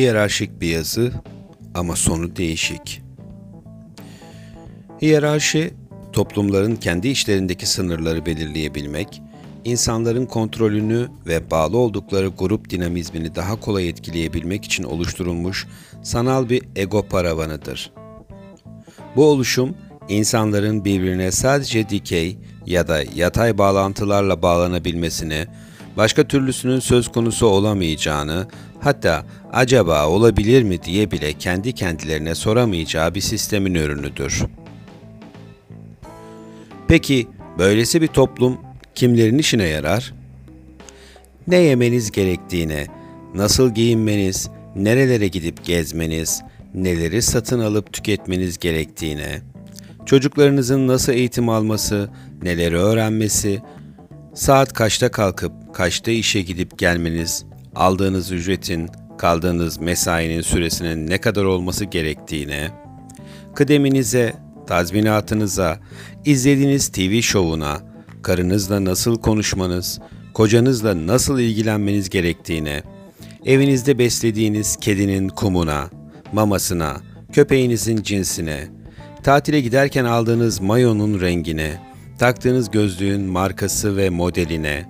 Hiyerarşik bir yazı ama sonu değişik. Hiyerarşi, toplumların kendi içlerindeki sınırları belirleyebilmek, insanların kontrolünü ve bağlı oldukları grup dinamizmini daha kolay etkileyebilmek için oluşturulmuş sanal bir ego paravanıdır. Bu oluşum, insanların birbirine sadece dikey ya da yatay bağlantılarla bağlanabilmesini, başka türlüsünün söz konusu olamayacağını, hatta acaba olabilir mi diye bile kendi kendilerine soramayacağı bir sistemin ürünüdür. Peki böylesi bir toplum kimlerin işine yarar? Ne yemeniz gerektiğine, nasıl giyinmeniz, nerelere gidip gezmeniz, neleri satın alıp tüketmeniz gerektiğine, çocuklarınızın nasıl eğitim alması, neleri öğrenmesi, saat kaçta kalkıp kaçta işe gidip gelmeniz, aldığınız ücretin, kaldığınız mesainin süresinin ne kadar olması gerektiğine, kıdeminize, tazminatınıza, izlediğiniz TV şovuna, karınızla nasıl konuşmanız, kocanızla nasıl ilgilenmeniz gerektiğine, evinizde beslediğiniz kedinin kumuna, mamasına, köpeğinizin cinsine, tatile giderken aldığınız mayonun rengine, taktığınız gözlüğün markası ve modeline,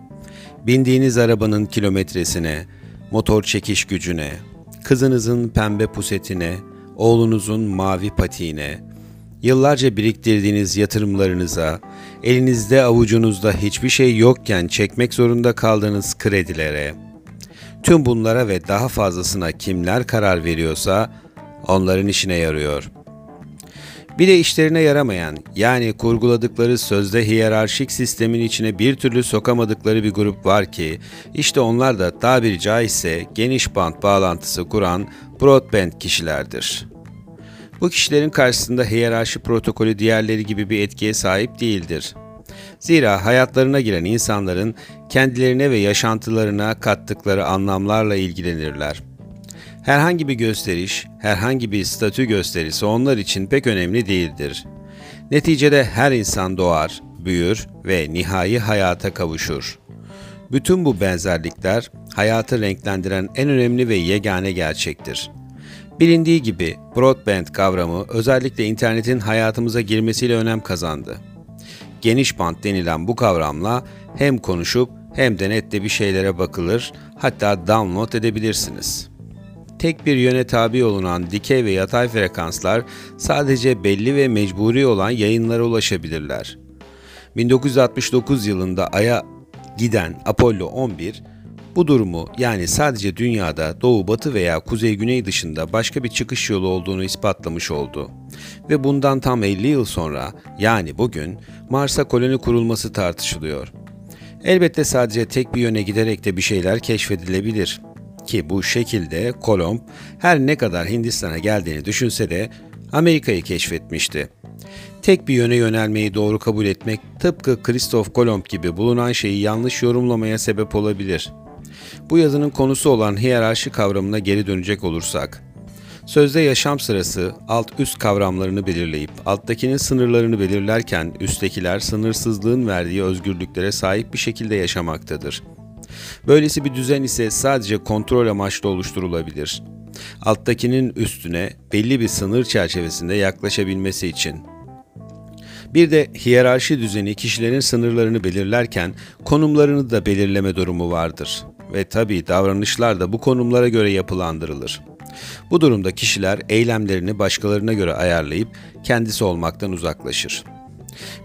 bindiğiniz arabanın kilometresine, motor çekiş gücüne, kızınızın pembe pusetine, oğlunuzun mavi patiğine, yıllarca biriktirdiğiniz yatırımlarınıza, elinizde avucunuzda hiçbir şey yokken çekmek zorunda kaldığınız kredilere, tüm bunlara ve daha fazlasına kimler karar veriyorsa onların işine yarıyor. Bir de işlerine yaramayan, yani kurguladıkları sözde hiyerarşik sistemin içine bir türlü sokamadıkları bir grup var ki, işte onlar da tabiri caizse geniş bant bağlantısı kuran broadband kişilerdir.'' Bu kişilerin karşısında hiyerarşi protokolü diğerleri gibi bir etkiye sahip değildir. Zira hayatlarına giren insanların kendilerine ve yaşantılarına kattıkları anlamlarla ilgilenirler. Herhangi bir gösteriş, herhangi bir statü gösterisi onlar için pek önemli değildir. Neticede her insan doğar, büyür ve nihai hayata kavuşur. Bütün bu benzerlikler hayatı renklendiren en önemli ve yegane gerçektir. Bilindiği gibi broadband kavramı özellikle internetin hayatımıza girmesiyle önem kazandı. Geniş band denilen bu kavramla hem konuşup hem de nette bir şeylere bakılır, hatta download edebilirsiniz. Tek bir yöne tabi olunan dikey ve yatay frekanslar sadece belli ve mecburi olan yayınlara ulaşabilirler. 1969 yılında Ay'a giden Apollo 11, bu durumu yani sadece dünyada doğu batı veya kuzey güney dışında başka bir çıkış yolu olduğunu ispatlamış oldu. Ve bundan tam 50 yıl sonra yani bugün Mars'a koloni kurulması tartışılıyor. Elbette sadece tek bir yöne giderek de bir şeyler keşfedilebilir. Ki bu şekilde Kolomb her ne kadar Hindistan'a geldiğini düşünse de Amerika'yı keşfetmişti. Tek bir yöne yönelmeyi doğru kabul etmek tıpkı Kristof Kolomb gibi bulunan şeyi yanlış yorumlamaya sebep olabilir. Bu yazının konusu olan hiyerarşi kavramına geri dönecek olursak, sözde yaşam sırası alt üst kavramlarını belirleyip alttakinin sınırlarını belirlerken üsttekiler sınırsızlığın verdiği özgürlüklere sahip bir şekilde yaşamaktadır. Böylesi bir düzen ise sadece kontrol amaçlı oluşturulabilir. Alttakinin üstüne belli bir sınır çerçevesinde yaklaşabilmesi için. Bir de hiyerarşi düzeni kişilerin sınırlarını belirlerken konumlarını da belirleme durumu vardır ve tabi davranışlar da bu konumlara göre yapılandırılır. Bu durumda kişiler eylemlerini başkalarına göre ayarlayıp kendisi olmaktan uzaklaşır.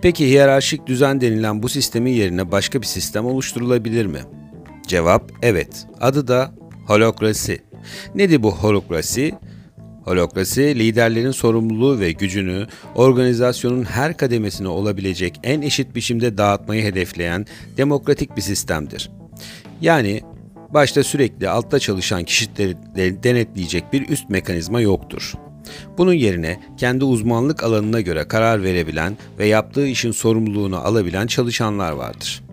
Peki hiyerarşik düzen denilen bu sistemin yerine başka bir sistem oluşturulabilir mi? Cevap evet. Adı da holokrasi. Nedir bu holokrasi? Holokrasi, liderlerin sorumluluğu ve gücünü organizasyonun her kademesine olabilecek en eşit biçimde dağıtmayı hedefleyen demokratik bir sistemdir. Yani Başta sürekli altta çalışan kişileri denetleyecek bir üst mekanizma yoktur. Bunun yerine kendi uzmanlık alanına göre karar verebilen ve yaptığı işin sorumluluğunu alabilen çalışanlar vardır.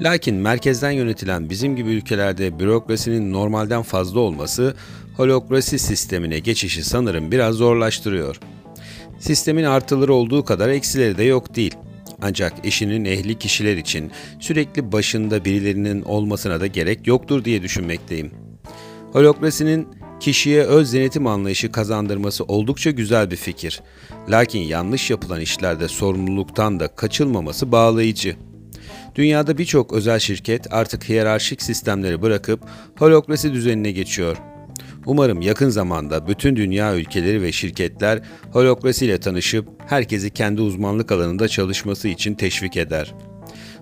Lakin merkezden yönetilen bizim gibi ülkelerde bürokrasinin normalden fazla olması holokrasi sistemine geçişi sanırım biraz zorlaştırıyor. Sistemin artıları olduğu kadar eksileri de yok değil. Ancak eşinin ehli kişiler için sürekli başında birilerinin olmasına da gerek yoktur diye düşünmekteyim. Holokrasinin kişiye öz denetim anlayışı kazandırması oldukça güzel bir fikir. Lakin yanlış yapılan işlerde sorumluluktan da kaçılmaması bağlayıcı. Dünyada birçok özel şirket artık hiyerarşik sistemleri bırakıp holokrasi düzenine geçiyor. Umarım yakın zamanda bütün dünya ülkeleri ve şirketler holokrasi ile tanışıp herkesi kendi uzmanlık alanında çalışması için teşvik eder.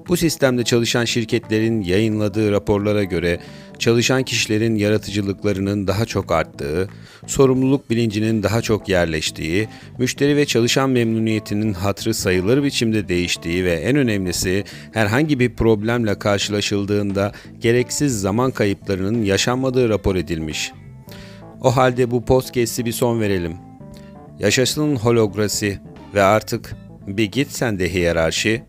Bu sistemde çalışan şirketlerin yayınladığı raporlara göre çalışan kişilerin yaratıcılıklarının daha çok arttığı, sorumluluk bilincinin daha çok yerleştiği, müşteri ve çalışan memnuniyetinin hatrı sayılır biçimde değiştiği ve en önemlisi herhangi bir problemle karşılaşıldığında gereksiz zaman kayıplarının yaşanmadığı rapor edilmiş. O halde bu podcast'i bir son verelim. Yaşasın holograsi ve artık bir git sen de hiyerarşi,